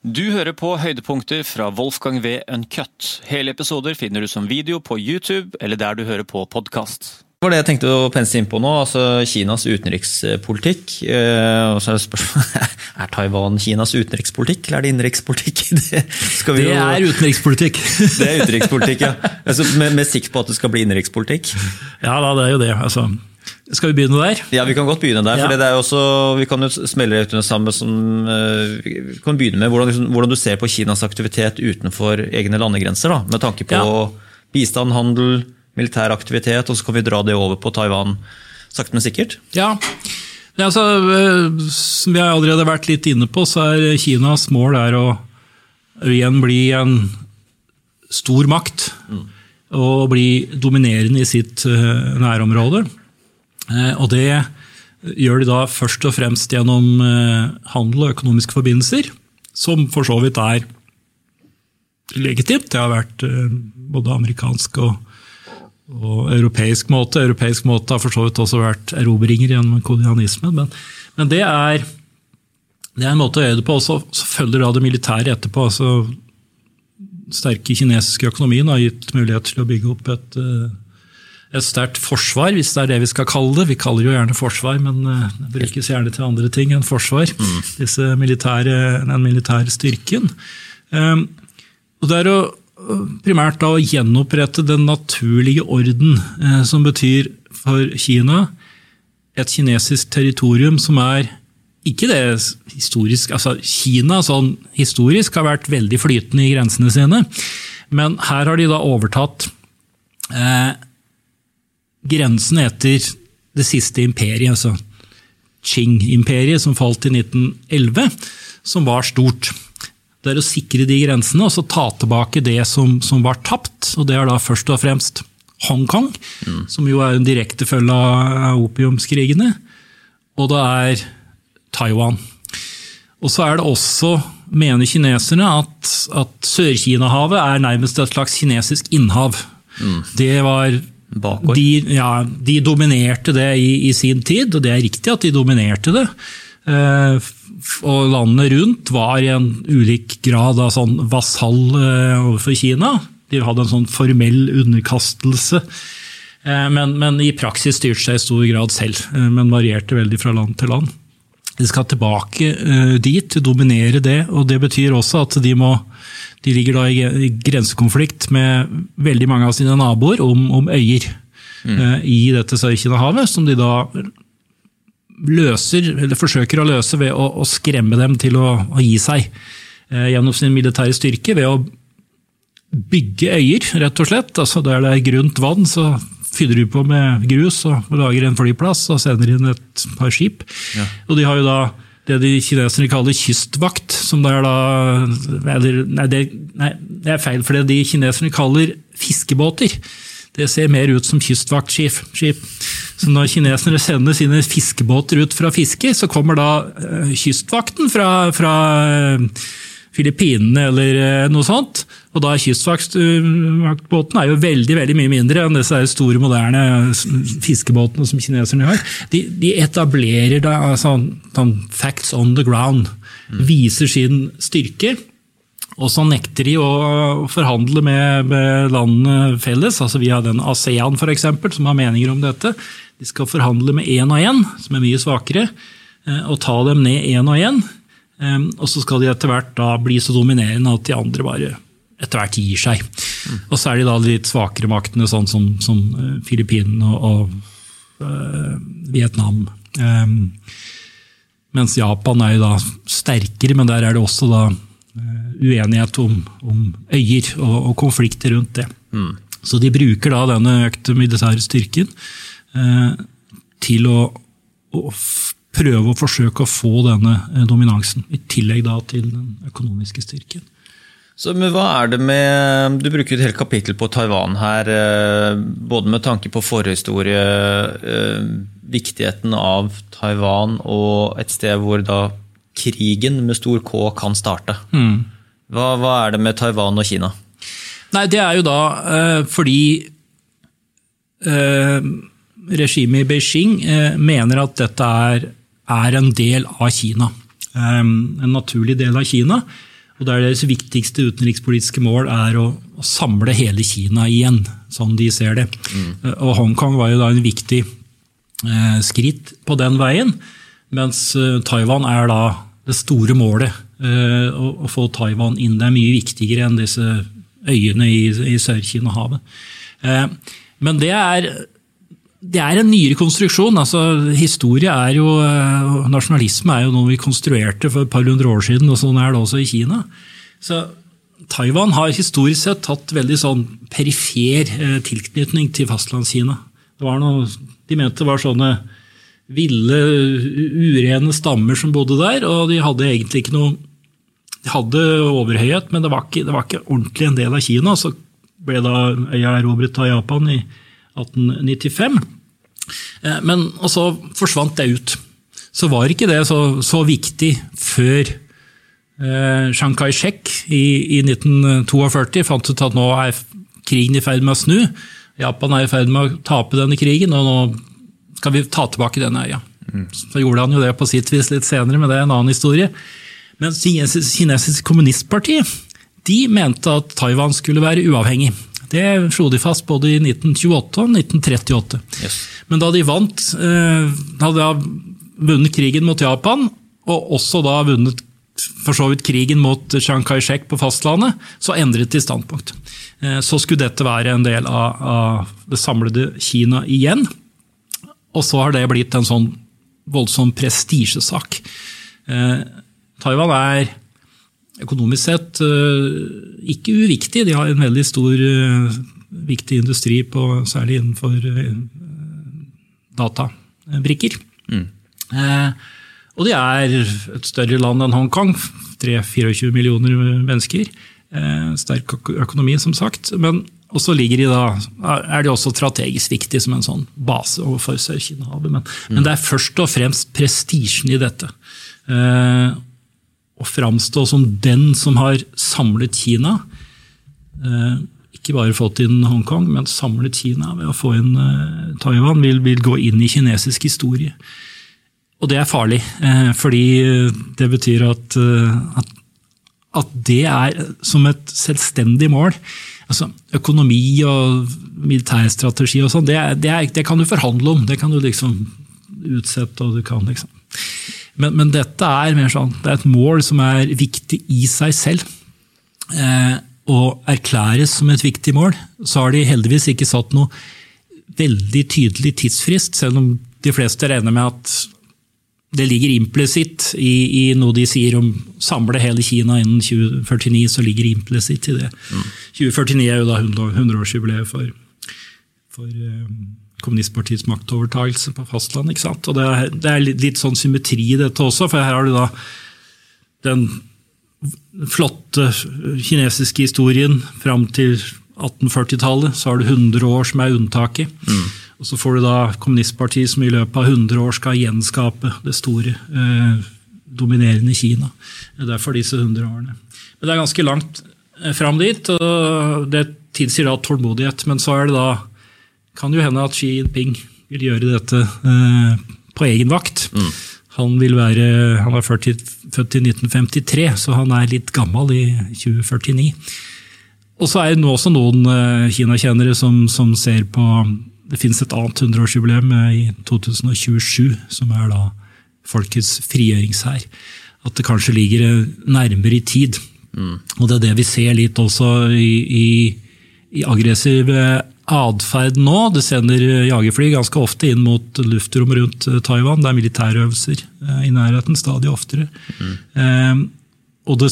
Du hører på høydepunkter fra Wolfgang V. Uncut. Hele episoder finner du som video på YouTube eller der du hører på podkast. Det var det jeg tenkte å pense inn på nå, altså Kinas utenrikspolitikk. Eh, og så er det spørsmålet, Er Taiwan Kinas utenrikspolitikk, eller er det innenrikspolitikk? Det, skal vi Det jo- er utenrikspolitikk. det er utenrikspolitikk, ja. Altså, med, med sikt på at det skal bli innenrikspolitikk. ja da, det er jo det. Altså, skal vi begynne der? Ja, vi kan godt begynne der. Ja. for det er jo også, Vi kan jo smelle ut under samme som eh, Vi kan begynne med hvordan, hvordan du ser på Kinas aktivitet utenfor egne landegrenser. da, Med tanke på Ja. bistand, handel, militær aktivitet, og så kan vi dra det over på Taiwan sakte, men sikkert. Ja. ja altså, eh, som vi har allerede vært litt inne på, så er Kinas mål er å igjen bli en stor makt. Og bli dominerende i sitt eh, nærområde. Eh, Og det gjør de da først og fremst gjennom eh, handel og økonomiske forbindelser, som for så vidt er legitimt. Det har vært eh, både amerikansk og, og europeisk måte. Europeisk måte har for så vidt også vært erobringer gjennom kolonialismen. Men, men det, er, det er en måte å gjøre det på. og Så følger da det militære etterpå. altså sterke kinesiske økonomien har gitt mulighet til å bygge opp et, eh, et sterkt forsvar, hvis det er det vi skal kalle det. Vi kaller det jo gjerne forsvar, men eh, det brukes gjerne til andre ting enn forsvar. Disse militære, den militære styrken. Um, og det er å primært da å gjenopprette den naturlige orden, eh, som betyr for Kina et kinesisk territorium som er ikke det historisk altså Kina sånn historisk har vært veldig flytende i grensene sine, men her har de da overtatt eh, grensene etter det siste imperiet, altså Qing-imperiet, som falt i 1911, som var stort. Det er å sikre de grensene og så ta tilbake det som, som var tapt. og Det er da først og fremst Hongkong, som jo er en direkte følge av opiumskrigene. Og det er Taiwan. Og så er det også, mener kineserne, at, at Sør-Kina-havet er nærmest et slags kinesisk innhav. Det var Bakgård. de, ja, de dominerte det i, i sin tid, og det er riktig at de dominerte det. Eh, og landene rundt var i en ulik grad av sånn vasall eh, overfor Kina. De hadde en sånn formell underkastelse, eh, men, men i praksis styrte seg i stor grad selv. eh, Men varierte veldig fra land til land. De skal tilbake eh, dit, dominere det, og det betyr også at de må de ligger da i grensekonflikt med veldig mange av sine naboer om, om øyer mm. i dette Sør-Kina-havet, som de da løser, eller forsøker å løse ved å, å skremme dem til å, å gi seg eh, gjennom sin militære styrke, ved å bygge øyer, rett og slett. Altså Der det er grunt vann, så fyller du på med grus og lager en flyplass og sender inn et par skip. Og de har jo da det de kineserne kaller kystvakt, som det er da nei, det, nei, det er feil, for det de kineserne kaller fiskebåter. Det ser mer ut som kystvaktskip. Så når kinesere sender sine fiskebåter ut for å fiske, så kommer da eh, kystvakten fra, fra eh, Filippinene eller eh, noe sånt. Og da er kystvaktbåten er jo veldig veldig mye mindre enn disse store, moderne fiskebåtene som kineserne har. De, de etablerer da altså, sånn facts on the ground. Viser sin styrke. Og så nekter de å forhandle med, med landene felles, altså via den ASEAN for eksempel, som har meninger om dette. De skal forhandle med én og én, som er mye svakere, eh, og ta dem ned én og én. Eh, Og så skal de etter hvert da bli så dominerende at de andre bare etter hvert gir seg. Og så er de da de litt svakere maktene, sånn som, som eh, Filippinene og, og uh, Vietnam. Um, mens Japan er jo da sterkere, men der er det også da eh, uenighet om, om øyer og, og konflikter rundt det. Så de bruker da denne økte militære styrken uh, til å, å prøve å forsøke å få denne eh, dominansen, i tillegg da til den økonomiske styrken. Så men hva er det med, Du bruker et helt kapittel på Taiwan her, eh, både med tanke på forhistorie, eh, viktigheten av Taiwan og et sted hvor da krigen med stor K kan starte. Hva, hva er det med Taiwan og Kina? Nei, det er jo da eh, fordi eh, regimet i Beijing eh, mener at dette er, er en del av Kina. Eh, en naturlig del av Kina. Og der Deres viktigste utenrikspolitiske mål er å, å samle hele Kina igjen, sånn de ser det. Mm. Og Hongkong var jo da en viktig eh, skritt på den veien, mens eh, Taiwan er da det store målet. Eh, å, å, få Taiwan inn. Det er mye viktigere enn disse øyene i, i Sør-Kina-havet. Eh, men det er det er en nyere konstruksjon. altså Historie er jo, eh, Nasjonalisme er jo noe vi konstruerte for et par hundre år siden, og sånn er det også i Kina. Så Taiwan har historisk sett hatt veldig sånn perifer eh, tilknytning til Fastlandskina. Det var noe, de mente det var sånne ville, urene stammer som bodde der, og de hadde egentlig ikke noe De hadde overhøyhet, men det var ikke, det var ikke ordentlig en del av Kina. Så ble da øya erobret av Japan i 1895. Eh, men så forsvant det ut. Så var ikke det så, så viktig før eh, Chiang Kai-shek i, i, 1942 fant ut at nå er krigen i ferd med å snu. Japan er i ferd med å tape denne krigen, og nå skal vi ta tilbake denne øya. Mm. Så gjorde han jo det på sitt vis litt senere, men det er en annen historie. Men kinesisk kommunistparti de mente at Taiwan skulle være uavhengig. Det slo de fast både i 1928 og 1938. Yes. Men da de vant, eh, hadde da vunnet krigen mot Japan, og også da vunnet for så vidt krigen mot Chiang Kai-shek på fastlandet, så endret de standpunkt. Eh, så skulle dette være en del av, av det samlede Kina igjen. Og så har det blitt en sånn voldsom prestisjesak. Eh, Taiwan er økonomisk sett eh, ikke uviktig. De har en veldig stor, eh, viktig industri, på, særlig innenfor eh, databrikker. Mm. Og de er et større land enn Hongkong. 3-24 millioner mennesker. Sterk økonomi, som sagt. Men også ligger de da, er de også strategisk viktige som en sånn base overfor Sør-Kina-havet. Men, mm. men, det er først og fremst prestisjen i dette å framstå som den som har samlet Kina. Eh, ikke bare fått inn Hongkong, men samlet Kina ved å få inn eh, Taiwan, vil, vil gå inn i kinesisk historie. Og det er farlig, eh, fordi det betyr at, at, at det er som et selvstendig mål. Altså, økonomi og militærstrategi og sånn, det, det, det, kan du forhandle om. Det kan du liksom utsette. og du kan liksom men, men, dette er mer sånn, det er et mål som er viktig i seg selv. Eh, og erklæres som et viktig mål. Så har de heldigvis ikke satt noe veldig tydelig tidsfrist, selv om de fleste regner med at det ligger implisitt i, i, noe de sier om samle hele Kina innen 2049, så ligger det implisitt i det. Mm. 2049 er jo da 100-årsjubileet for, for um, kommunistpartiets maktovertagelse på fastlandet. ikke sant? Og det er, det er litt, sånn symmetri i dette også, for her har du da den flotte kinesiske historien fram til 1840-tallet. Så har du 100 år som er unntaket. Mm. Og så får du da kommunistpartiet som i løpet av 100 år skal gjenskape det store, eh, dominerende Kina. Det er derfor disse 100 årene. Men det er ganske langt eh, fram dit, og det tilsier da tålmodighet. Men så er det da kan jo hende at Xi Jinping vil gjøre dette eh, på egen vakt. Mm. Han, vil være, han er født i 1953, så han er litt gammel i 2049. Og så er det nå også noen eh, kinakjennere som, som ser på Det finnes et annet 100-årsjubileum eh, i 2027, som er da folkets frigjøringshær. At det kanskje ligger eh, nærmere i tid. Mm. Og det er det vi ser litt også i, i, i aggressiv atferd nå. Det sender jagerfly ganske ofte inn mot luftrom rundt eh, Taiwan. Det er militærøvelser eh, i nærheten stadig oftere. Mm. Eh, og det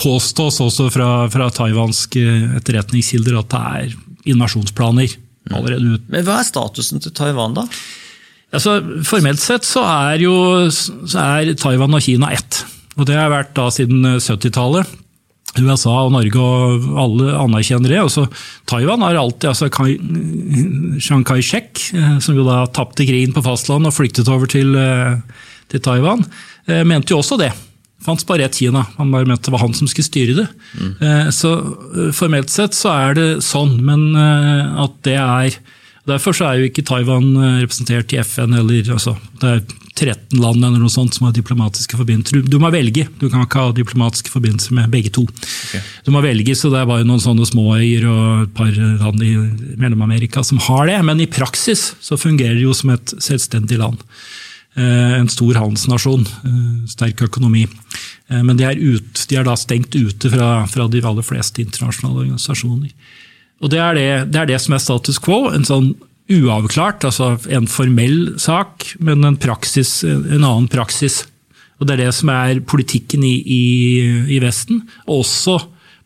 påstås også fra, fra taiwanske etterretningskilder at det er invasjonsplaner allerede ut. Men Hva er statusen til Taiwan, da? Altså, formelt sett så er, jo, så er Taiwan og Kina ett. Og Det har vært da siden 70-tallet. USA og Norge og alle anerkjenner det. Også Taiwan har alltid altså Chiang Kai-shek, eh, som jo da tapte krigen på fastlandet og flyktet over til, eh, til Taiwan, eh, mente jo også det. Fantes bare ett Kina. Han bare mente det var han som skulle styre det. Mm. Så Formelt sett så er det sånn, men at det er Derfor så er jo ikke Taiwan representert i FN. eller altså, Det er 13 land eller noe sånt som har diplomatiske forbindelser. Du, du, må velge, du kan ikke ha diplomatiske forbindelser med begge to. Okay. Du må velge, så Det er bare noen sånne småøyer og et par land i Mellom-Amerika som har det. Men i praksis så fungerer det jo som et selvstendig land. Eh, en stor handelsnasjon, eh, sterk økonomi. Eh, men de er, ut, de er da stengt ute fra, fra, de aller fleste internasjonale organisasjoner. Og det er det, det er det, som er status quo. En sånn uavklart, altså en formell sak, men en, praksis, en annen praksis. Og Det er det som er politikken i, i, i Vesten. Og også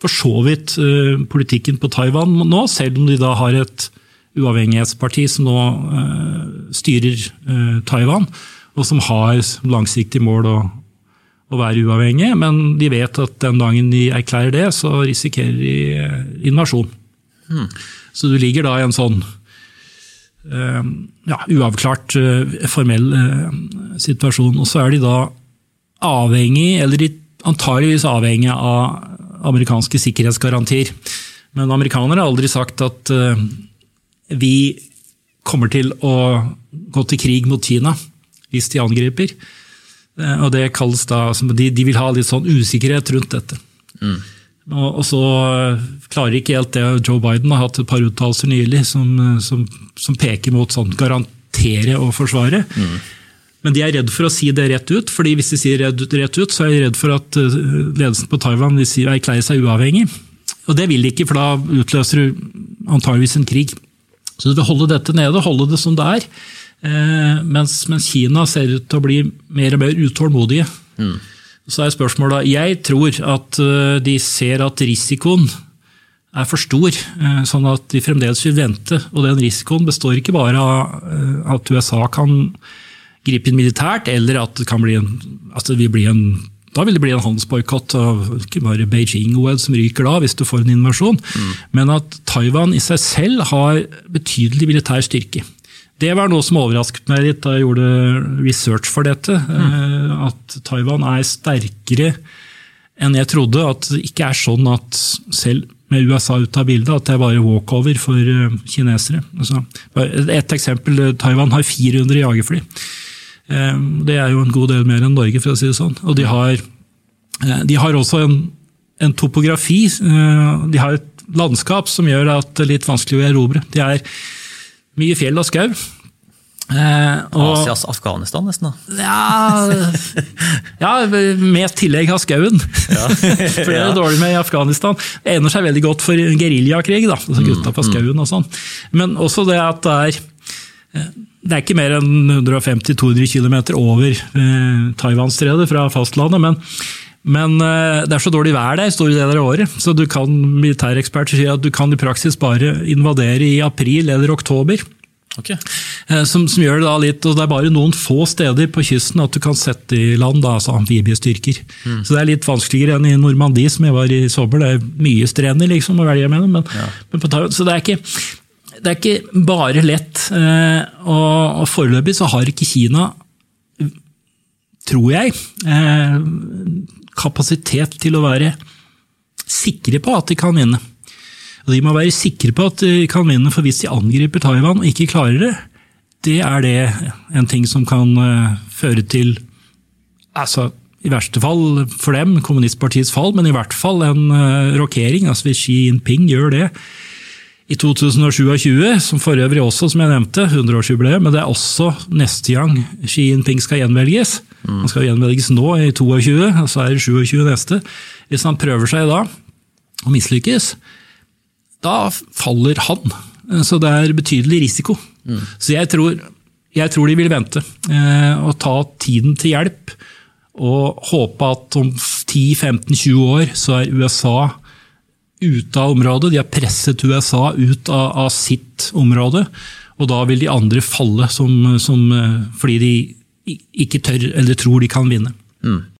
for så vidt uh, politikken på Taiwan nå, selv om de da har et uavhengighetsparti som nå uh, styrer uh, Taiwan og som har langsiktig mål å, å være uavhengig, men de vet at den dagen de erklærer det, så risikerer de eh, invasjon. Så du ligger da i en sånn uh, ja, uavklart uh, formell uh, situasjon. Og så er de da avhengig, eller antageligvis avhengig av amerikanske sikkerhetsgarantier. Men amerikanere har aldri sagt at vi kommer til å gå til krig mot Kina hvis de angriper. Eh, og det kalles da, de, de vil ha litt sånn usikkerhet rundt dette. Mm. Og, så klarer ikke helt det. Joe Biden har hatt et par uttalelser nylig som, som, som, peker mot sånn garantere og forsvare. Mm. Men de er redd for å si det rett ut, fordi hvis de sier det rett ut, så er de redd for at eh, ledelsen på Taiwan vil si, erklære seg uavhengig. Og det vil de ikke, for da utløser du antageligvis en krig. Så du vil holde dette nede, holde det som det er. Eh, mens, mens, Kina ser ut til å bli mer og mer utålmodige. Mm. Så er spørsmålet Jeg tror at eh, de ser at risikoen er for stor, eh, sånn at de fremdeles vil vente. Og den risikoen består ikke bare av at USA kan gripe inn militært, eller at det kan bli en, at det vil bli en da vil det bli en handelsboikott av ikke bare Beijing-OL som ryker da, hvis du får en invasjon, mm. men at Taiwan i seg selv har betydelig militær styrke. Det var noe som overrasket meg litt da jeg gjorde research for dette. Mm. At Taiwan er sterkere enn jeg trodde. At det ikke er sånn at selv med USA ut av bildet, at det er bare walkover for eh, kinesere. Altså, et eksempel, eh, Taiwan har 400 jagerfly. Det er jo en god del mer enn Norge, for å si det sånn. Og de har, de har også en, en topografi. De har et landskap som gjør at det er litt vanskelig å erobre. De er mye fjell og skau. Eh, Asias Afghanistan, nesten? da? Ja, ja med tillegg av skauen. Ja. for det er det dårlig med i Afghanistan. Det egner seg veldig godt for geriljakrig, da, altså mm, gutta på mm. skauen og sånn. Men også det at det er eh, det er ikke mer enn 150-200 km over eh, Taiwanstredet fra fastlandet, men men eh, det er så dårlig vær der store deler av året, så du kan militæreksperter sier at du kan i praksis bare invadere i april eller oktober. Okay. Eh, som, som, gjør Det da litt, og det er bare noen få steder på kysten at du kan sette i land da, altså amfibiestyrker. Mm. Så det er litt vanskeligere enn i Normandie, som jeg var i sommer. Det er mye strender liksom, å velge mellom. Men, ja. men på, så det er, ikke, det er ikke bare lett. Eh, og, og foreløpig så har ikke Kina, tror jeg, kapasitet til å være sikre på at de kan vinne. Og De må være sikre på at de kan vinne, for hvis de angriper Taiwan og ikke klarer det, det er det en ting som kan uh, føre til altså, i verste fall for dem, kommunistpartiets fall, men i hvert fall en uh, rokering. Altså Hvis Xi Jinping gjør det, i 2027, som for øvrig også, som jeg nevnte, 100-årsjubileet, men det er også neste gang Xi Jinping skal gjenvelges. Han skal gjenvelges nå i 22, og så er det 27 neste. Hvis han prøver seg da og mislykkes, da faller han. Så det er betydelig risiko. Mm. Så jeg tror, jeg tror, de vil vente eh, og ta tiden til hjelp. Og håpe at om 10-15-20 år så er USA ute av området. De har presset USA ut av, av sitt område. Og da vil de andre falle som, som, eh, fordi de ikke tør eller tror de kan vinne. Mm.